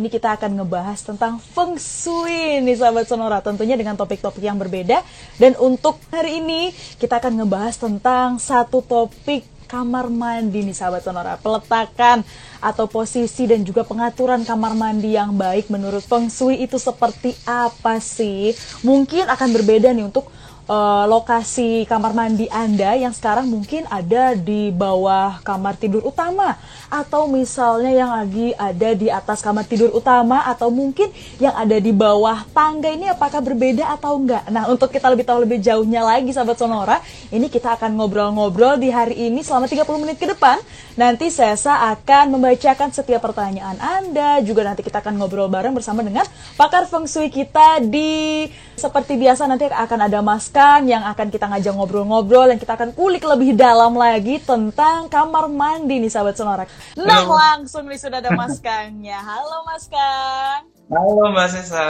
Ini kita akan ngebahas tentang feng shui nih sahabat Sonora, tentunya dengan topik-topik yang berbeda. Dan untuk hari ini kita akan ngebahas tentang satu topik kamar mandi nih sahabat Sonora. Peletakan atau posisi dan juga pengaturan kamar mandi yang baik menurut feng shui itu seperti apa sih? Mungkin akan berbeda nih untuk uh, lokasi kamar mandi Anda yang sekarang mungkin ada di bawah kamar tidur utama atau misalnya yang lagi ada di atas kamar tidur utama atau mungkin yang ada di bawah tangga ini apakah berbeda atau enggak. Nah, untuk kita lebih tahu lebih jauhnya lagi sahabat Sonora, ini kita akan ngobrol-ngobrol di hari ini selama 30 menit ke depan. Nanti Sesa akan membacakan setiap pertanyaan Anda, juga nanti kita akan ngobrol bareng bersama dengan pakar feng shui kita di seperti biasa nanti akan ada Mas yang akan kita ngajak ngobrol-ngobrol dan kita akan kulik lebih dalam lagi tentang kamar mandi nih sahabat Sonora. Nah Halo. langsung nih sudah ada Mas Kangnya. Halo Mas Kang. Halo Mbak Sesa.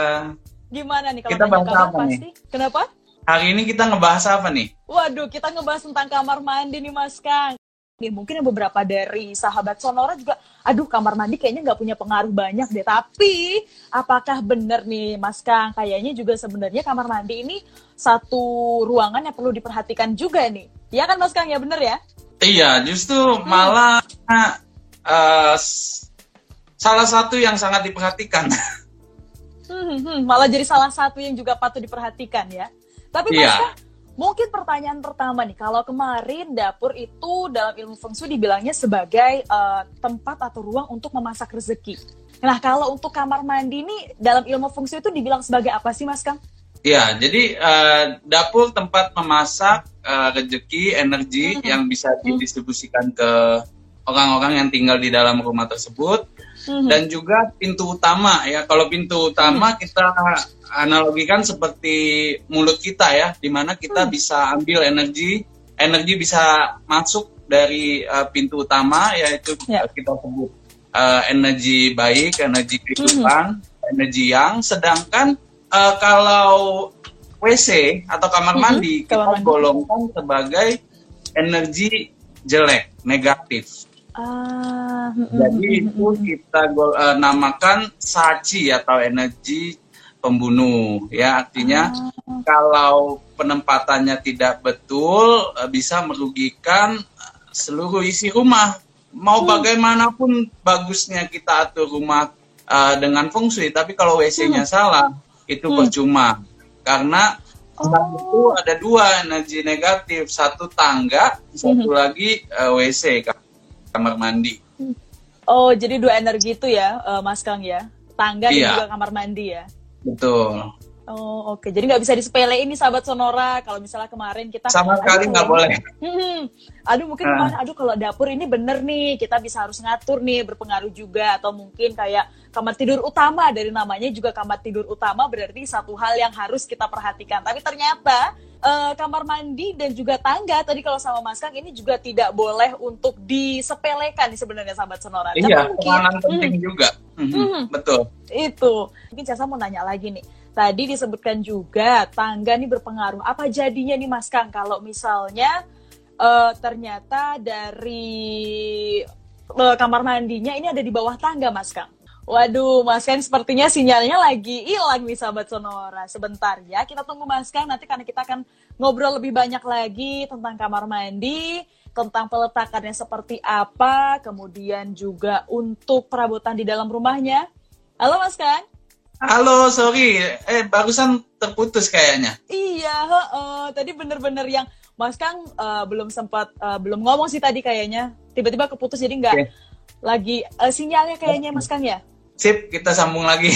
Gimana nih kalau kita bahas apa pasti? Nih? Kenapa? Hari ini kita ngebahas apa nih? Waduh, kita ngebahas tentang kamar mandi nih Mas Kang. Nih, mungkin beberapa dari sahabat Sonora juga, aduh kamar mandi kayaknya nggak punya pengaruh banyak deh. Tapi apakah benar nih Mas Kang? Kayaknya juga sebenarnya kamar mandi ini satu ruangan yang perlu diperhatikan juga nih. Ya kan Mas Kang ya benar ya? Iya, justru hmm. malah uh, salah satu yang sangat diperhatikan. Hmm, hmm, hmm, malah jadi salah satu yang juga patut diperhatikan ya. Tapi Mas iya. Kang, Mungkin pertanyaan pertama nih, kalau kemarin dapur itu dalam ilmu feng shui dibilangnya sebagai uh, tempat atau ruang untuk memasak rezeki. Nah, kalau untuk kamar mandi ini dalam ilmu feng shui itu dibilang sebagai apa sih, Mas Kang? Ya, jadi uh, dapur tempat memasak uh, rezeki, energi hmm. yang bisa hmm. didistribusikan ke orang-orang yang tinggal di dalam rumah tersebut hmm. dan juga pintu utama ya. Kalau pintu utama hmm. kita analogikan seperti mulut kita ya, di mana kita hmm. bisa ambil energi, energi bisa masuk dari uh, pintu utama yaitu ya. kita sebut uh, energi baik, energi kehidupan, hmm. energi yang. Sedangkan uh, kalau WC atau kamar hmm. mandi kita mandi. golongkan sebagai energi jelek, negatif. Uh, Jadi itu kita uh, namakan saci atau energi pembunuh ya artinya uh. kalau penempatannya tidak betul uh, bisa merugikan seluruh isi rumah mau hmm. bagaimanapun bagusnya kita atur rumah uh, dengan fungsi tapi kalau WC-nya hmm. salah itu hmm. percuma karena oh. itu ada dua energi negatif satu tangga satu lagi uh, WC kamar mandi oh jadi dua energi itu ya uh, Mas Kang ya tangga iya. dan juga kamar mandi ya Betul. Oh oke, okay. jadi nggak bisa disepele ini sahabat Sonora. Kalau misalnya kemarin kita sama sekali nggak boleh. Hmm, aduh mungkin uh. kemarin, aduh kalau dapur ini bener nih, kita bisa harus ngatur nih, berpengaruh juga atau mungkin kayak kamar tidur utama dari namanya juga kamar tidur utama berarti satu hal yang harus kita perhatikan. Tapi ternyata uh, kamar mandi dan juga tangga tadi kalau sama Mas Kang ini juga tidak boleh untuk disepelekan nih sebenarnya sahabat Sonora. Iya, penganan penting hmm. juga. Hmm, hmm. Betul. Itu. Mungkin saya mau nanya lagi nih. Tadi disebutkan juga tangga ini berpengaruh. Apa jadinya nih Mas Kang kalau misalnya uh, ternyata dari uh, kamar mandinya ini ada di bawah tangga Mas Kang? Waduh, Mas Kang sepertinya sinyalnya lagi hilang nih sahabat Sonora. Sebentar ya, kita tunggu Mas Kang nanti karena kita akan ngobrol lebih banyak lagi tentang kamar mandi, tentang peletakannya seperti apa, kemudian juga untuk perabotan di dalam rumahnya. Halo Mas Kang. Halo, sorry, eh barusan terputus kayaknya. Iya, uh, tadi bener-bener yang Mas Kang uh, belum sempat uh, belum ngomong sih tadi kayaknya. Tiba-tiba keputus jadi nggak okay. lagi uh, sinyalnya kayaknya Mas Kang ya. Sip, kita sambung lagi.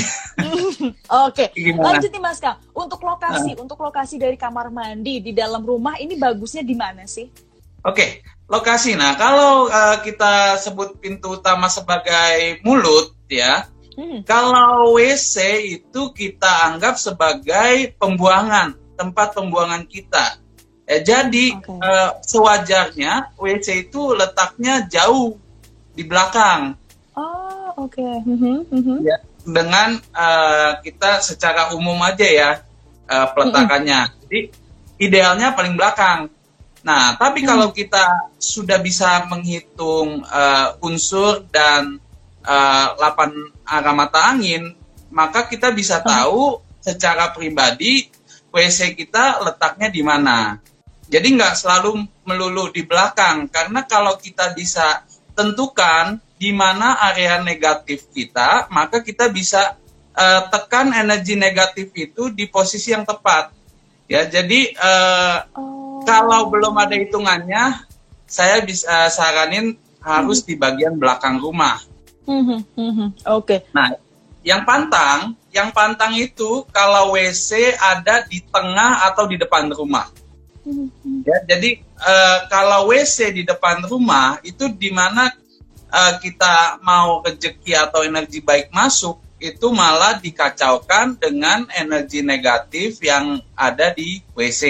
Oke, okay. lanjut nih Mas Kang. Untuk lokasi, uh. untuk lokasi dari kamar mandi di dalam rumah ini bagusnya di mana sih? Oke, okay. lokasi. Nah, kalau uh, kita sebut pintu utama sebagai mulut, ya, Hmm. Kalau WC itu kita anggap sebagai pembuangan, tempat pembuangan kita. Ya, jadi okay. uh, sewajarnya WC itu letaknya jauh di belakang. Oh, oke. Okay. Mm-hmm, mm-hmm. Ya, dengan uh, kita secara umum aja ya uh, peletakannya. Mm-hmm. Jadi idealnya paling belakang. Nah, tapi mm. kalau kita sudah bisa menghitung uh, unsur dan uh, 8 arah mata angin, maka kita bisa tahu secara pribadi WC kita letaknya di mana. Jadi nggak selalu melulu di belakang, karena kalau kita bisa tentukan di mana area negatif kita, maka kita bisa uh, tekan energi negatif itu di posisi yang tepat. Ya, jadi uh, oh. kalau belum ada hitungannya, saya bisa saranin harus hmm. di bagian belakang rumah. Hmm, hmm, hmm. Oke. Okay. Nah, yang pantang, yang pantang itu kalau WC ada di tengah atau di depan rumah. Ya, jadi uh, kalau WC di depan rumah itu di mana uh, kita mau rezeki atau energi baik masuk itu malah dikacaukan dengan energi negatif yang ada di WC.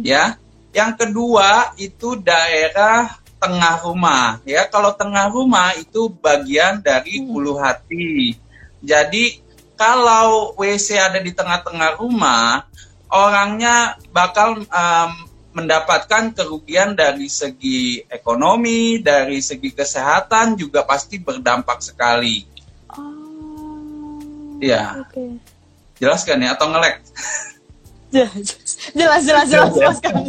Ya. Yang kedua itu daerah tengah rumah ya. Kalau tengah rumah itu bagian dari hulu hati jadi kalau WC ada di tengah-tengah rumah, orangnya bakal um, mendapatkan kerugian dari segi ekonomi, dari segi kesehatan juga pasti berdampak sekali. Oh. Ya. Okay. Jelas kan ya atau ngelek? jelas, jelas, jelas, jelas, jelas, Kang.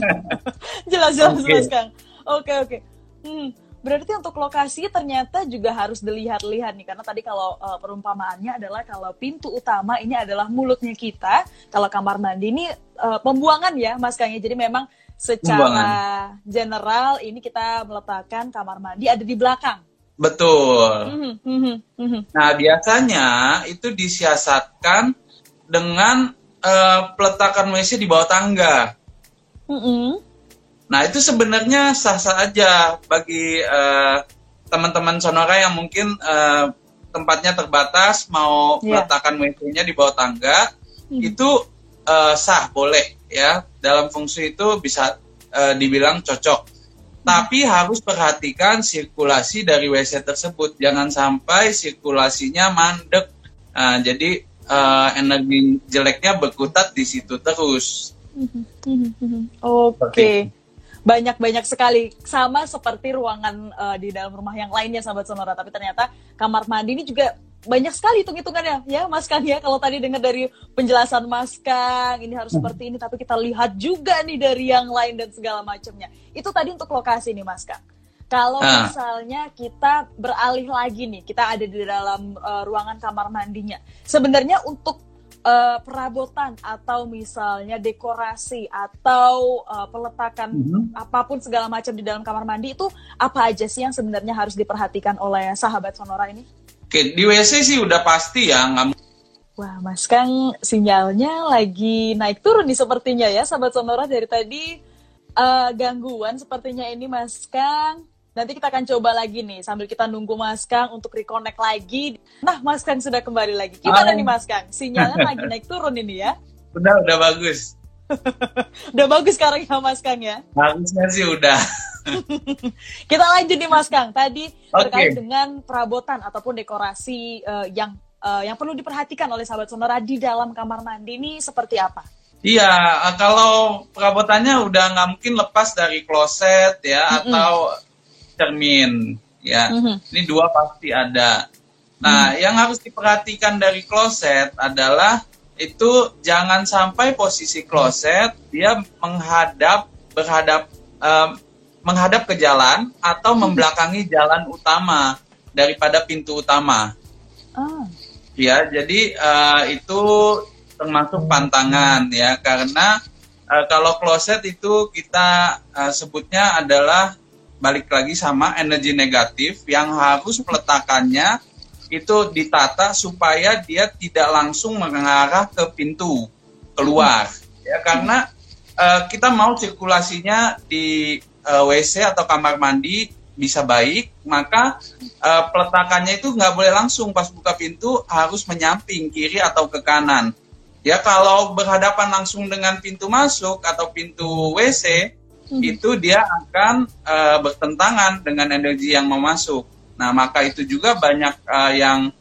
Jelas, jelas, okay. jelas, Kang. Oke, oke. Hmm Berarti untuk lokasi ternyata juga harus dilihat-lihat nih karena tadi kalau uh, perumpamaannya adalah kalau pintu utama ini adalah mulutnya kita, kalau kamar mandi ini uh, pembuangan ya Mas Kang ya. Jadi memang secara pembuangan. general ini kita meletakkan kamar mandi ada di belakang. Betul. Mm -hmm, Nah biasanya itu disiasatkan dengan uh, peletakan WC di bawah tangga. Mm -hmm. Nah itu sebenarnya sah-sah aja bagi uh, teman-teman sonora yang mungkin uh, tempatnya terbatas mau yeah. meletakkan WC-nya di bawah tangga hmm. itu uh, sah boleh ya dalam fungsi itu bisa uh, dibilang cocok. Hmm. Tapi harus perhatikan sirkulasi dari WC tersebut jangan sampai sirkulasinya mandek. Nah, jadi uh, energi jeleknya berkutat di situ terus. Hmm, Oke. Okay banyak-banyak sekali. Sama seperti ruangan uh, di dalam rumah yang lainnya sahabat sonora. Tapi ternyata kamar mandi ini juga banyak sekali hitung-hitungannya. Ya Mas Kang ya kalau tadi dengar dari penjelasan Mas Kang ini harus seperti ini. Tapi kita lihat juga nih dari yang lain dan segala macamnya. Itu tadi untuk lokasi nih Mas Kang. Kalau ah. misalnya kita beralih lagi nih kita ada di dalam uh, ruangan kamar mandinya. Sebenarnya untuk uh, perabotan atau misalnya dekorasi atau uh, peletakan mm -hmm. apa pun segala macam di dalam kamar mandi itu apa aja sih yang sebenarnya harus diperhatikan oleh sahabat Sonora ini? Oke, di WC sih udah pasti ya nggak Wah, Mas Kang, sinyalnya lagi naik turun nih sepertinya ya, sahabat Sonora dari tadi uh, gangguan sepertinya ini, Mas Kang. Nanti kita akan coba lagi nih sambil kita nunggu Mas Kang untuk reconnect lagi. Nah, Mas Kang sudah kembali lagi. Gimana nih Mas Kang? Sinyalnya lagi naik turun ini ya? Udah, udah bagus. udah bagus sekarang ya Mas Kang ya? Bagusnya sih udah. kita lanjut nih Mas Kang. Tadi okay. terkait dengan perabotan ataupun dekorasi uh, yang uh, yang perlu diperhatikan oleh sahabat sonora di dalam kamar mandi ini seperti apa? Iya, eh, kalau perabotannya udah nggak mungkin lepas dari kloset ya mm -mm. atau cermin ya. Mm-hmm. ini dua pasti ada. Nah mm yang harus diperhatikan dari kloset adalah itu jangan sampai posisi kloset dia menghadap berhadap um, menghadap ke jalan atau mm membelakangi jalan utama daripada pintu utama. Oh. ya jadi uh, itu termasuk pantangan ya. Karena uh, kalau kloset itu kita uh, sebutnya adalah balik lagi sama energi negatif yang harus peletakannya itu ditata supaya dia tidak langsung mengarah ke pintu keluar. Ya karena uh, kita mau sirkulasinya di uh, eh, WC atau kamar mandi bisa baik maka uh, peletakannya itu nggak boleh langsung. Pas buka pintu harus menyamping kiri atau ke kanan. Ya kalau berhadapan langsung dengan pintu masuk atau pintu WC hmm. itu dia akan uh, bertentangan dengan energi yang mau masuk. Nah, maka itu juga banyak uh, yang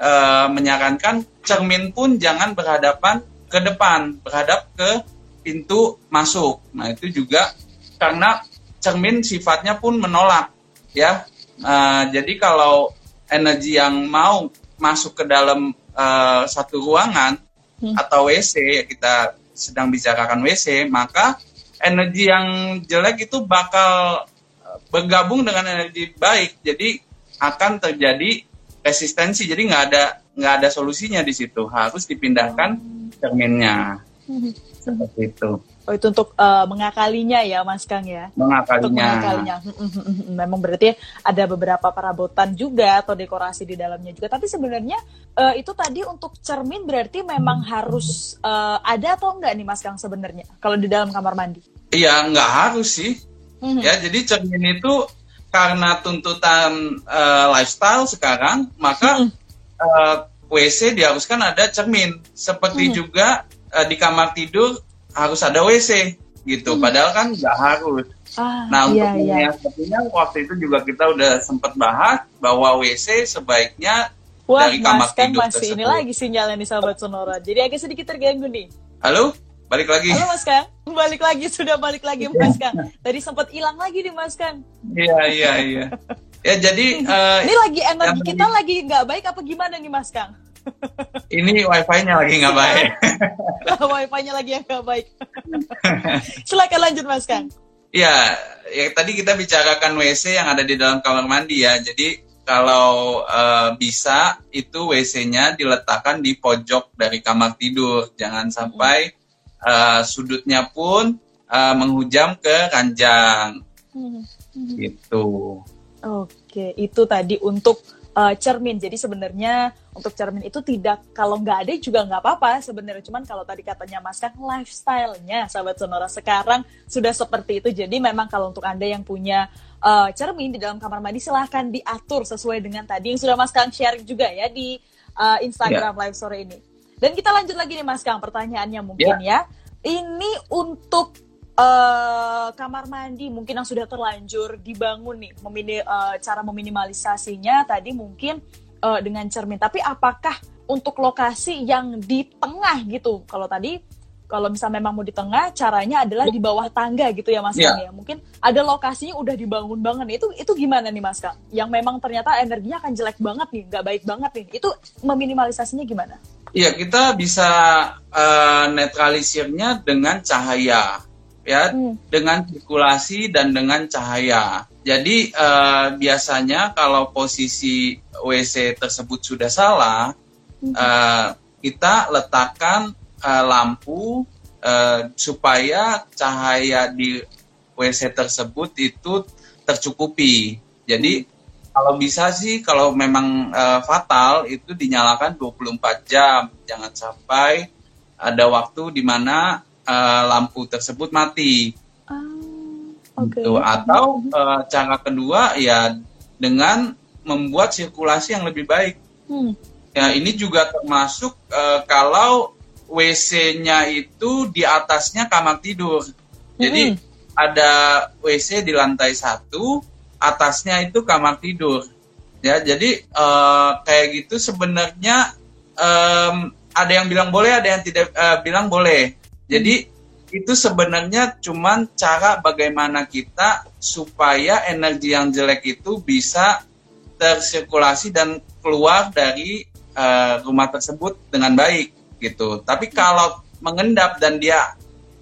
uh, menyarankan cermin pun jangan berhadapan ke depan, berhadap ke pintu masuk. Nah, itu juga karena cermin sifatnya pun menolak, ya. Uh, jadi kalau energi yang mau masuk ke dalam uh, satu ruangan hmm. atau WC ya kita sedang bicarakan WC, maka energi yang jelek itu bakal eh, bergabung dengan energi baik. Jadi akan terjadi resistensi. Jadi nggak ada nggak ada solusinya di situ. Harus dipindahkan cerminnya. Hmm. Seperti itu. Oh itu untuk uh, mengakalinya ya Mas Kang ya? Mengakalinya. Untuk mengakalinya. Hmm, hmm, hmm, Memang berarti ada beberapa perabotan juga atau dekorasi di dalamnya juga. Tapi sebenarnya uh, itu tadi untuk cermin berarti memang harus uh, ada atau enggak nih Mas Kang sebenarnya kalau di dalam kamar mandi? Iya nggak harus sih. Mm-hmm. Ya jadi cermin itu karena tuntutan uh, lifestyle sekarang maka mm-hmm. uh, WC diharuskan ada cermin. Seperti mm-hmm. juga uh, di kamar tidur harus ada WC gitu. Hmm. Padahal kan nggak harus. Ah, nah untuk iya, iya. waktu itu juga kita udah sempat bahas bahwa WC sebaiknya Wah, dari kamar mas, kan tidur masih tersebut. ini lagi sinyalnya nih sahabat Sonora. Jadi agak sedikit terganggu nih. Halo, balik lagi. Halo Mas Kang, balik lagi sudah balik lagi Mas Kang. Tadi sempat hilang lagi nih Mas Kang. Iya iya iya. Ya jadi uh, ini lagi energi kita lagi nggak baik apa gimana nih Mas Kang? Ini wifi-nya lagi nggak baik. wifi-nya lagi yang nggak baik. Silakan lanjut Mas Kang. Ya, ya tadi kita bicarakan WC yang ada di dalam kamar mandi ya. Jadi kalau uh, bisa itu WC-nya diletakkan di pojok dari kamar tidur. Jangan sampai uh, sudutnya pun uh, menghujam ke ranjang. Hmm. Gitu. Oke, itu tadi untuk uh, cermin. Jadi sebenarnya untuk cermin itu tidak kalau nggak ada juga nggak apa-apa sebenarnya. Cuman kalau tadi katanya Mas kan lifestyle-nya sahabat Sonora sekarang sudah seperti itu. Jadi memang kalau untuk anda yang punya uh, cermin di dalam kamar mandi silahkan diatur sesuai dengan tadi yang sudah Mas Kang share juga ya di uh, Instagram yeah. live sore ini. Dan kita lanjut lagi nih Mas Kang pertanyaannya mungkin yeah. ya. Ini untuk uh, kamar mandi mungkin yang sudah terlanjur dibangun nih, memini, uh, cara meminimalisasinya tadi mungkin uh, dengan cermin. Tapi apakah untuk lokasi yang di tengah gitu? Kalau tadi kalau misalnya memang mau di tengah, caranya adalah di bawah tangga gitu ya Mas yeah. Kang ya. Mungkin ada lokasinya udah dibangun banget Itu itu gimana nih Mas Kang? Yang memang ternyata energinya akan jelek banget nih, nggak baik banget nih. Itu meminimalisasinya gimana? Iya, kita bisa uh, netralisirnya dengan cahaya ya hmm. dengan sirkulasi dan dengan cahaya. Jadi uh, biasanya kalau posisi WC tersebut sudah salah, hmm. uh, kita letakkan uh, lampu uh, supaya cahaya di WC tersebut itu tercukupi. Jadi hmm. kalau bisa sih kalau memang uh, fatal itu dinyalakan 24 jam. Jangan sampai ada waktu di mana uh, lampu tersebut mati. Uh, okay. gitu. Atau uh, cara kedua ya dengan membuat sirkulasi yang lebih baik. Hmm. Ya ini juga termasuk uh, kalau WC-nya itu di atasnya kamar tidur. Jadi hmm. ada WC di lantai satu, atasnya itu kamar tidur. Ya jadi uh, kayak gitu sebenarnya um, ada yang bilang boleh, ada yang tidak uh, bilang boleh. Jadi itu sebenarnya cuman cara bagaimana kita supaya energi yang jelek itu bisa tersirkulasi dan keluar dari uh, rumah tersebut dengan baik gitu. Tapi kalau mengendap dan dia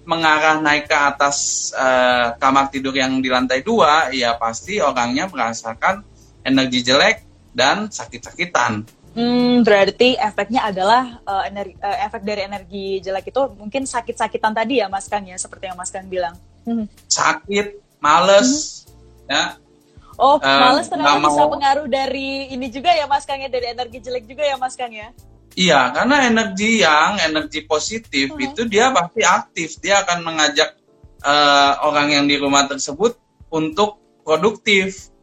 mengarah naik ke atas uh, kamar tidur yang di lantai dua, ya pasti orangnya merasakan energi jelek dan sakit-sakitan. Hmm, berarti efeknya adalah uh, energi, uh, efek dari energi jelek itu mungkin sakit-sakitan tadi ya Mas Kang ya, seperti yang Mas Kang bilang. Hmm. Sakit, males, hmm. ya. Oh, uh, males ternyata bisa pengaruh dari ini juga ya Mas Kang ya, dari energi jelek juga ya Mas Kang ya? Iya, karena energi yang energi positif hmm. itu dia pasti aktif, dia akan mengajak uh, orang yang di rumah tersebut untuk produktif.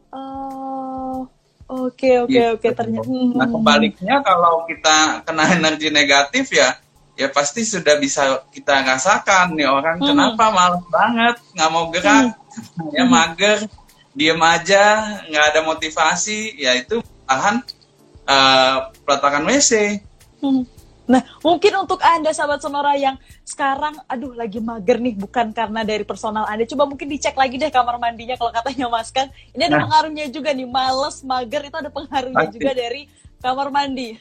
Oke oke gitu. oke ternyata. Nah kebaliknya kalau kita kena energi negatif ya ya pasti sudah bisa kita rasakan nih orang hmm. kenapa malas banget nggak mau gerak hmm. ya mager diem aja nggak ada motivasi ya itu bahan uh, peletakan WC hmm. Nah, mungkin untuk Anda sahabat Sonora yang sekarang aduh lagi mager nih bukan karena dari personal Anda, coba mungkin dicek lagi deh kamar mandinya kalau katanya Mas Kang. Ini ada nah. pengaruhnya juga nih, males, mager itu ada pengaruhnya juga dari kamar mandi.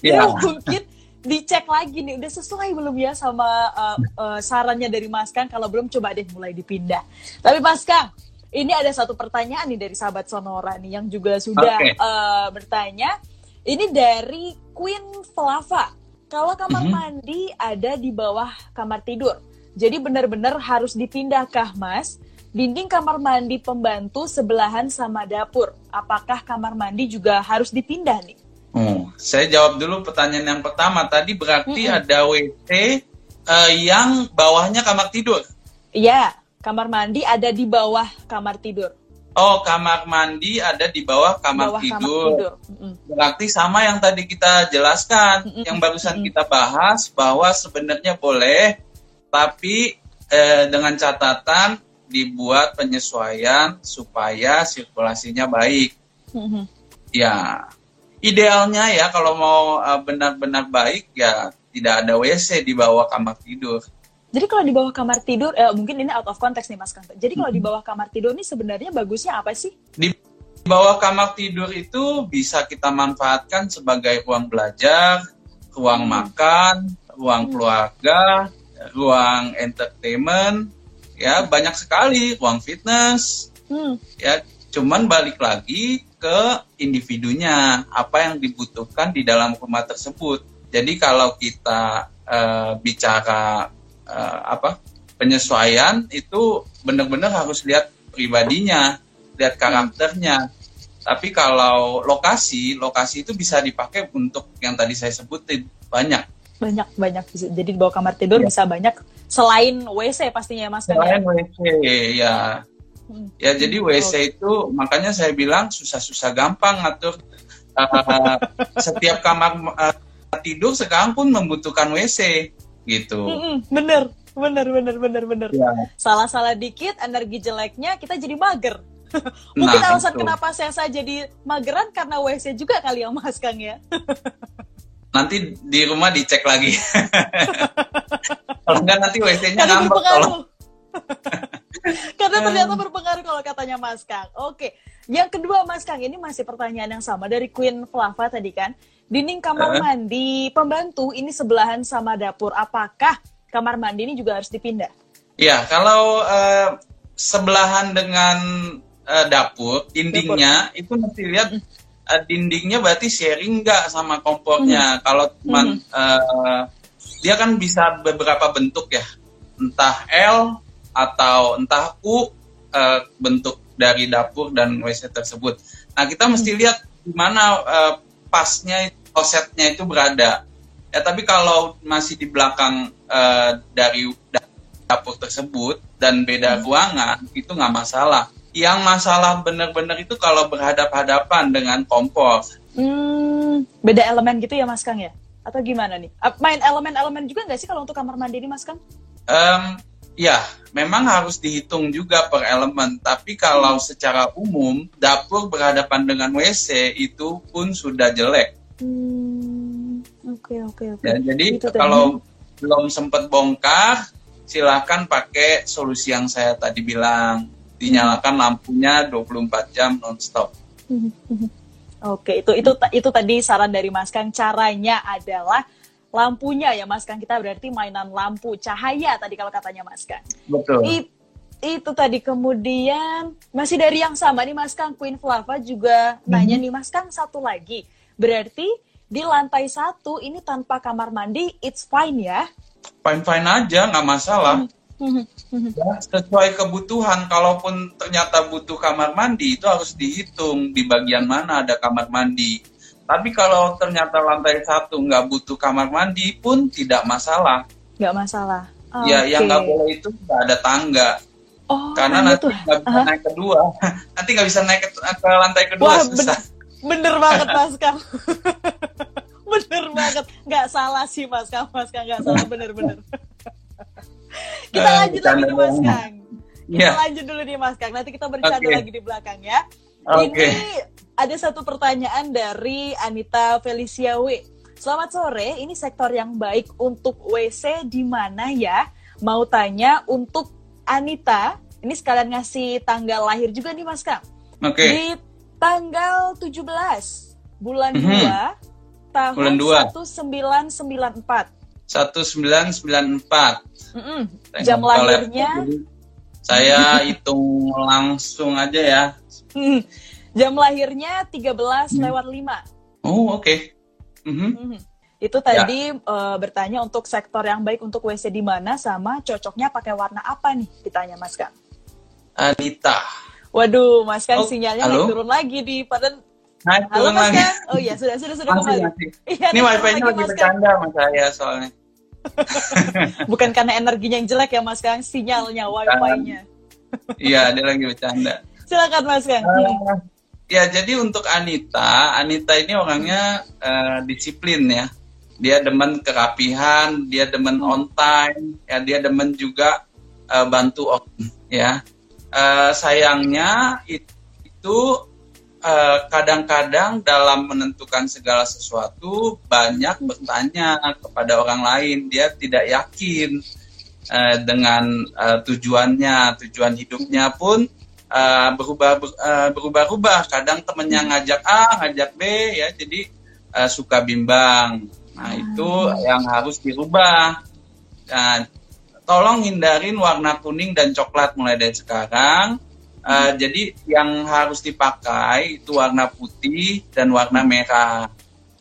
Ya. Ini mungkin dicek lagi nih udah sesuai belum ya sama uh, uh, sarannya dari Mas Kang kalau belum coba deh mulai dipindah. Tapi Mas Kang, ini ada satu pertanyaan nih dari sahabat Sonora nih yang juga sudah okay. uh, bertanya ini dari Queen Flava. Kalau kamar mm -hmm. mandi ada di bawah kamar tidur. Jadi benar-benar harus dipindahkah, Mas? Dinding kamar mandi pembantu sebelahan sama dapur. Apakah kamar mandi juga harus dipindah nih? Oh, saya jawab dulu pertanyaan yang pertama. Tadi berarti mm -hmm. ada WC uh, yang bawahnya kamar tidur. Iya, kamar mandi ada di bawah kamar tidur. Oh, kamar mandi ada di bawah kamar bawah tidur. Kamar tidur. Mm. Berarti sama yang tadi kita jelaskan, mm -mm. yang barusan mm -mm. kita bahas bahwa sebenarnya boleh, tapi eh, dengan catatan dibuat penyesuaian supaya sirkulasinya baik. Mm -hmm. Ya, idealnya ya kalau mau eh, benar-benar uh, baik ya tidak ada WC di bawah kamar tidur. Jadi kalau di bawah kamar tidur, eh, mungkin ini out of context nih Mas Kanto. Jadi kalau di bawah kamar tidur ini sebenarnya bagusnya apa sih? Di bawah kamar tidur itu bisa kita manfaatkan sebagai ruang belajar, ruang hmm. makan, ruang hmm. keluarga, ruang entertainment, ya banyak sekali, ruang fitness. Hmm. Ya, cuman balik lagi ke individunya, apa yang dibutuhkan di dalam rumah tersebut. Jadi kalau kita uh, bicara uh, apa penyesuaian itu benar-benar harus lihat pribadinya, lihat karakternya. Tapi kalau lokasi, lokasi itu bisa dipakai untuk yang tadi saya sebutin banyak. Banyak banyak. Jadi di bawah kamar tidur ya. bisa banyak selain WC pastinya ya Mas. Ya? Selain WC ya. Hmm. Ya jadi WC oh. itu makanya saya bilang susah-susah gampang ngatur uh, setiap kamar uh, tidur sekarang pun membutuhkan WC gitu. bener, bener, bener, bener, bener. Ya. Salah-salah dikit, energi jeleknya kita jadi mager. Mungkin nah, alasan itu. kenapa saya, saya jadi mageran karena WC juga kali ya Mas Kang ya. nanti di rumah dicek lagi. kalau enggak nanti WC-nya ngambek kalau. Karena ternyata berpengaruh kalau katanya Mas Kang. Oke, yang kedua Mas Kang ini masih pertanyaan yang sama dari Queen Flava tadi kan. Dinding kamar mandi pembantu ini sebelahan sama dapur. Apakah kamar mandi ini juga harus dipindah? Ya, kalau uh, sebelahan dengan uh, dapur, dindingnya dapur. itu mesti lihat uh, dindingnya berarti sharing nggak sama kompornya. Hmm. Kalau cuma hmm. uh, dia kan bisa beberapa bentuk ya, entah L atau entah U uh, bentuk dari dapur dan WC tersebut. Nah kita mesti lihat di mana uh, pasnya klosetnya itu berada. Ya tapi kalau masih di belakang uh, dari dapur tersebut dan beda hmm. ruangan itu nggak masalah. Yang masalah benar-benar itu kalau berhadap-hadapan dengan kompor. Hmm, beda elemen gitu ya Mas Kang ya? Atau gimana nih? Main elemen-elemen juga nggak sih kalau untuk kamar mandi ini Mas Kang? Um, ya, memang harus dihitung juga per elemen. Tapi kalau hmm. secara umum dapur berhadapan dengan WC itu pun sudah jelek Hmm, oke oke oke. Ya, jadi itu kalau tadi. belum sempat bongkar, silahkan pakai solusi yang saya tadi bilang. Dinyalakan lampunya 24 jam nonstop. Oke, itu itu itu tadi saran dari Mas Kang. Caranya adalah lampunya ya Mas Kang. Kita berarti mainan lampu cahaya tadi kalau katanya Mas Kang. Betul. It, itu tadi kemudian masih dari yang sama nih Mas Kang Queen Flava juga mm -hmm. nanya nih Mas Kang satu lagi Berarti di lantai satu ini tanpa kamar mandi, it's fine ya? Fine-fine aja, nggak masalah. Ya, sesuai kebutuhan, kalaupun ternyata butuh kamar mandi, itu harus dihitung di bagian mana ada kamar mandi. Tapi kalau ternyata lantai satu nggak butuh kamar mandi pun tidak masalah. Nggak masalah. Oh, ya, okay. yang nggak boleh itu nggak ada tangga. Oh, Karena nanti nggak bisa uh -huh. naik kedua. nanti nggak bisa naik ke, ke lantai kedua Wah, susah. Bener banget Mas Kang. bener banget. Nggak salah sih Mas Kang. Mas Kang nggak salah bener-bener. kita uh, lanjut lagi nih Mas Kang. Kita yeah. lanjut dulu nih Mas Kang. Nanti kita bercanda okay. lagi di belakang ya. Okay. Ini ada satu pertanyaan dari Anita Felicia W. Selamat sore, ini sektor yang baik untuk WC di mana ya? Mau tanya untuk Anita, ini sekalian ngasih tanggal lahir juga nih Mas Kang. Oke. Okay. Di tanggal 17 bulan mm -hmm. 2 tahun bulan 2. 1994. 1994. Mm -mm. Jam lahirnya saya hitung langsung aja ya. Jam lahirnya 13 hmm. lewat 5. Oh, oke. Okay. Mm -hmm. Mm -hmm. Itu tadi ya. uh, bertanya untuk sektor yang baik untuk WC di mana sama cocoknya pakai warna apa nih? Ditanya Mas Kang. Anita. Waduh, Mas Kang oh, sinyalnya naik turun lagi di pada Naik halo Mas lagi. Kang. Oh iya, sudah sudah sudah masih, kembali. Masih. Iya, Ini wifi-nya lagi bercanda Mas saya soalnya. Bukan karena energinya yang jelek ya Mas Kang, sinyalnya, wifi-nya. Iya, dia lagi bercanda. Silakan Mas Kang. Uh, ya, jadi untuk Anita, Anita ini orangnya uh, disiplin ya dia demen kerapihan, dia demen hmm. on time, ya dia demen juga uh, bantu ya. Uh, sayangnya itu eh, kadang-kadang uh, dalam menentukan segala sesuatu banyak bertanya kepada orang lain, dia tidak yakin uh, dengan uh, tujuannya, tujuan hidupnya pun uh, berubah uh, berubah-ubah. Kadang temennya ngajak A, ngajak B, ya jadi uh, suka bimbang Nah, itu yang harus dirubah. Nah, tolong hindarin warna kuning dan coklat mulai dari sekarang. Uh, jadi yang harus dipakai itu warna putih dan warna merah.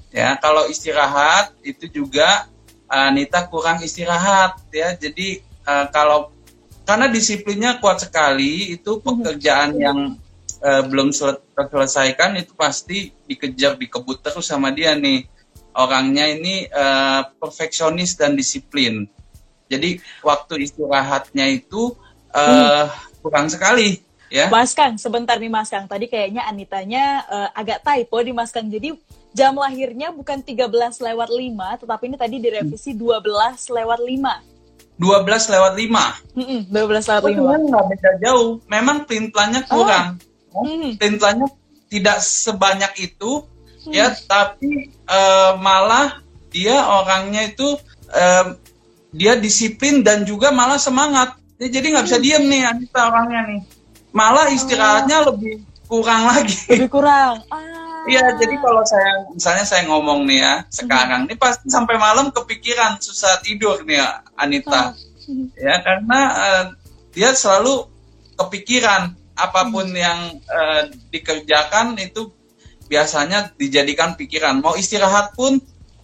Ya, kalau istirahat itu juga uh, Nita kurang istirahat ya. Jadi uh, kalau karena disiplinnya kuat sekali, itu pekerjaan yang uh, belum selesaikan itu pasti dikejar dikebut terus sama dia nih orangnya ini uh, perfeksionis dan disiplin. Jadi waktu istirahatnya itu uh, hmm. kurang sekali ya. Mas Kang, sebentar nih Mas Kang. Tadi kayaknya Anitanya uh, agak typo di Mas Kang. Jadi jam lahirnya bukan 13 lewat 5, tetapi ini tadi direvisi 12 lewat 5. 12 lewat 5. Mm -mm, 12 lewat 5. Oh, nggak beda jauh. Memang print plannya kurang. Oh. Mm. Print plannya tidak sebanyak itu hmm. ya tapi uh, malah dia orangnya itu uh, dia disiplin dan juga malah semangat ya, jadi nggak bisa hmm. diem nih Anita orangnya nih malah istirahatnya oh. lebih kurang lagi lebih kurang Iya, ah. jadi kalau saya misalnya saya ngomong nih ya sekarang hmm. nih pasti sampai malam kepikiran susah tidur nih ya, Anita, oh. ya karena uh, dia selalu kepikiran apa pun hmm. yang uh, dikerjakan itu biasanya dijadikan pikiran. Mau istirahat pun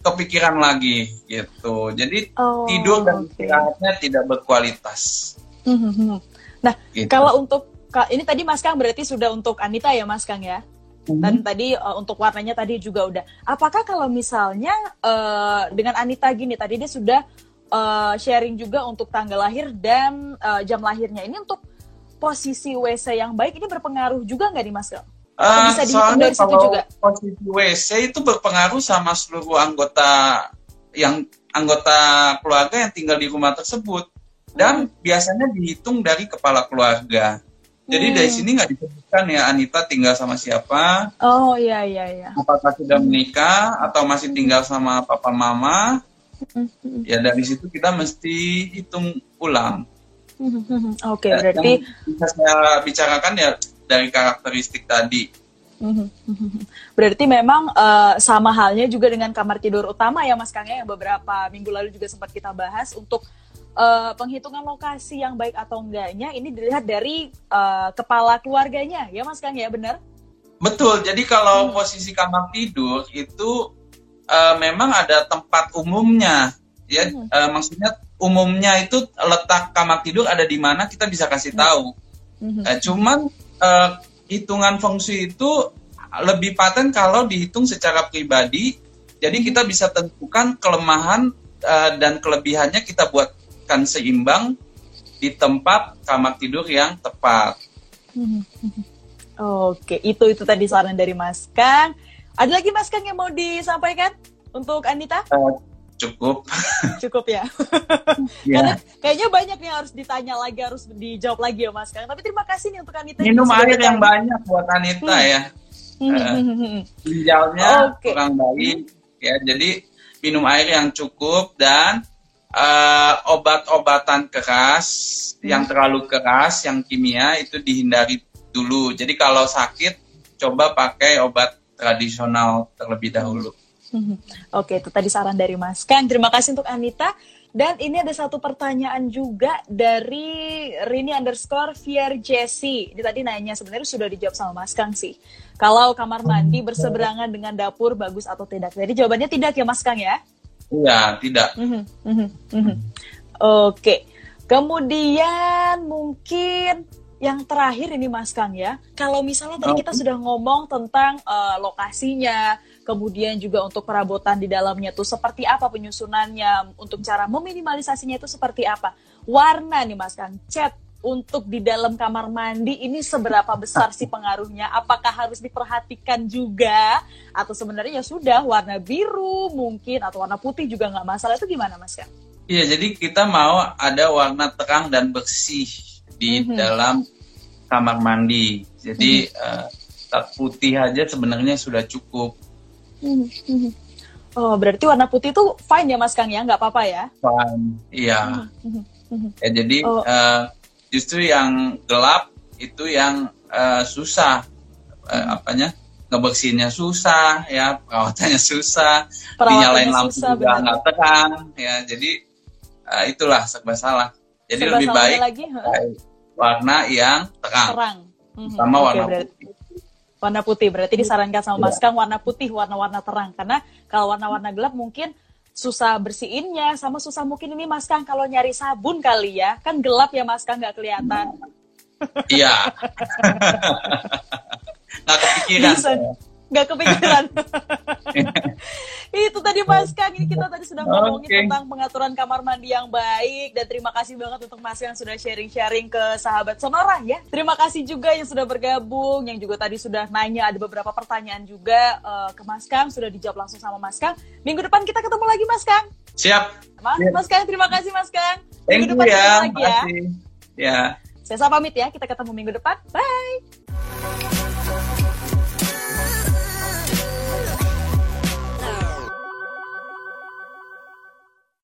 kepikiran lagi gitu. Jadi oh, tidur dan okay. istirahatnya tidak berkualitas. Hmm, nah, gitu. kalau untuk ini tadi Mas Kang berarti sudah untuk Anita ya Mas Kang ya? Hmm. Dan tadi uh, untuk warnanya tadi juga udah. Apakah kalau misalnya uh, dengan Anita gini tadi dia sudah uh, sharing juga untuk tanggal lahir dan uh, jam lahirnya ini untuk posisi WC yang baik ini berpengaruh juga nggak nih Mas Kang? Uh, bisa soalnya kalau juga? posisi WC itu berpengaruh sama seluruh anggota yang anggota keluarga yang tinggal di rumah tersebut dan hmm. biasanya dihitung dari kepala keluarga. Jadi hmm. dari sini nggak disebutkan ya Anita tinggal sama siapa. Oh iya iya iya. Apakah sudah menikah atau masih tinggal sama papa mama? Hmm. Ya dari situ kita mesti hitung ulang. Hmm. Oke okay, ya, berarti bisa saya bicarakan ya dari karakteristik tadi. Mhm, mhm. Berarti memang uh, sama halnya juga dengan kamar tidur utama ya Mas Kang ya yang beberapa minggu lalu juga sempat kita bahas untuk uh, penghitungan lokasi yang baik atau enggaknya ini dilihat dari uh, kepala keluarganya ya Mas Kang ya benar? Betul. Jadi kalau hmm. posisi kamar tidur itu uh, memang ada tempat umumnya ya hmm. uh, maksudnya umumnya itu letak kamar tidur ada di mana kita bisa kasih hmm. tahu. Hmm. Uh, cuman uh, hitungan fungsi itu lebih paten kalau dihitung secara pribadi. Jadi kita bisa tentukan kelemahan uh, dan kelebihannya kita buatkan seimbang di tempat kamar tidur yang tepat. Oke, itu itu tadi saran dari Mas Kang. Ada lagi Mas Kang yang mau disampaikan untuk Anita? Uh, cukup cukup ya yeah. karena kayaknya banyak yang harus ditanya lagi harus dijawab lagi ya mas Kang tapi terima kasih nih untuk Anita minum air yang banyak buat Anita hmm. ya uh, ginjalnya okay. kurang baik ya jadi minum air yang cukup dan uh, obat-obatan keras hmm. yang terlalu keras, yang kimia itu dihindari dulu. Jadi kalau sakit coba pakai obat tradisional terlebih dahulu. Hmm. Oke, itu tadi saran dari Mas Kang. Terima kasih untuk Anita. Dan ini ada satu pertanyaan juga dari Rini underscore Fier Jesse. Ini tadi nanya sebenarnya sudah dijawab sama Mas Kang sih. Kalau kamar mandi berseberangan dengan dapur bagus atau tidak? Jadi jawabannya tidak ya Mas Kang ya? Iya, tidak. Mm -hmm, mm -hmm, mm -hmm. Oke. Kemudian mungkin yang terakhir ini Mas Kang ya, kalau misalnya tadi kita sudah ngomong tentang uh, lokasinya, kemudian juga untuk perabotan di dalamnya tuh seperti apa penyusunannya, untuk cara meminimalisasinya itu seperti apa. Warna nih Mas Kang, cat untuk di dalam kamar mandi ini seberapa besar sih pengaruhnya? Apakah harus diperhatikan juga atau sebenarnya ya sudah warna biru mungkin atau warna putih juga nggak masalah itu gimana Mas Kang? Iya, jadi kita mau ada warna terang dan bersih di mm-hmm. dalam kamar mandi. Jadi mm-hmm. uh, putih aja sebenarnya sudah cukup. Mm-hmm. Oh, berarti warna putih itu fine ya Mas Kang ya, nggak apa-apa ya? Fine, iya. Mm-hmm. Ya, jadi oh. uh, justru yang gelap itu yang uh, susah, uh, apanya? ngebersihinnya susah, ya perawatannya susah, dinyalain lampu susah, juga nggak terang, ya jadi uh, itulah serba salah. Jadi Serba lebih baik lagi, warna yang terang. Terang. Sama okay, warna berarti. putih. Warna putih berarti disarankan sama Mas ya. Kang warna putih, warna-warna terang karena kalau warna-warna gelap mungkin susah bersihinnya sama susah mungkin ini Mas Kang kalau nyari sabun kali ya. Kan gelap ya Mas Kang nggak kelihatan. Iya. Nggak kepikiran. Bisa nggak kepikiran. itu tadi Mas Kang, ini kita tadi sudah ngomongin okay. tentang pengaturan kamar mandi yang baik dan terima kasih banget untuk Mas yang sudah sharing-sharing ke sahabat Sonora ya. Terima kasih juga yang sudah bergabung, yang juga tadi sudah nanya ada beberapa pertanyaan juga uh, ke Mas Kang sudah dijawab langsung sama Mas Kang. Minggu depan kita ketemu lagi Mas Kang. Siap. Mas, Mas Kang, terima kasih Mas Kang. Minggu depan ya. lagi ya. Ya. Saya pamit ya, kita ketemu minggu depan. Bye.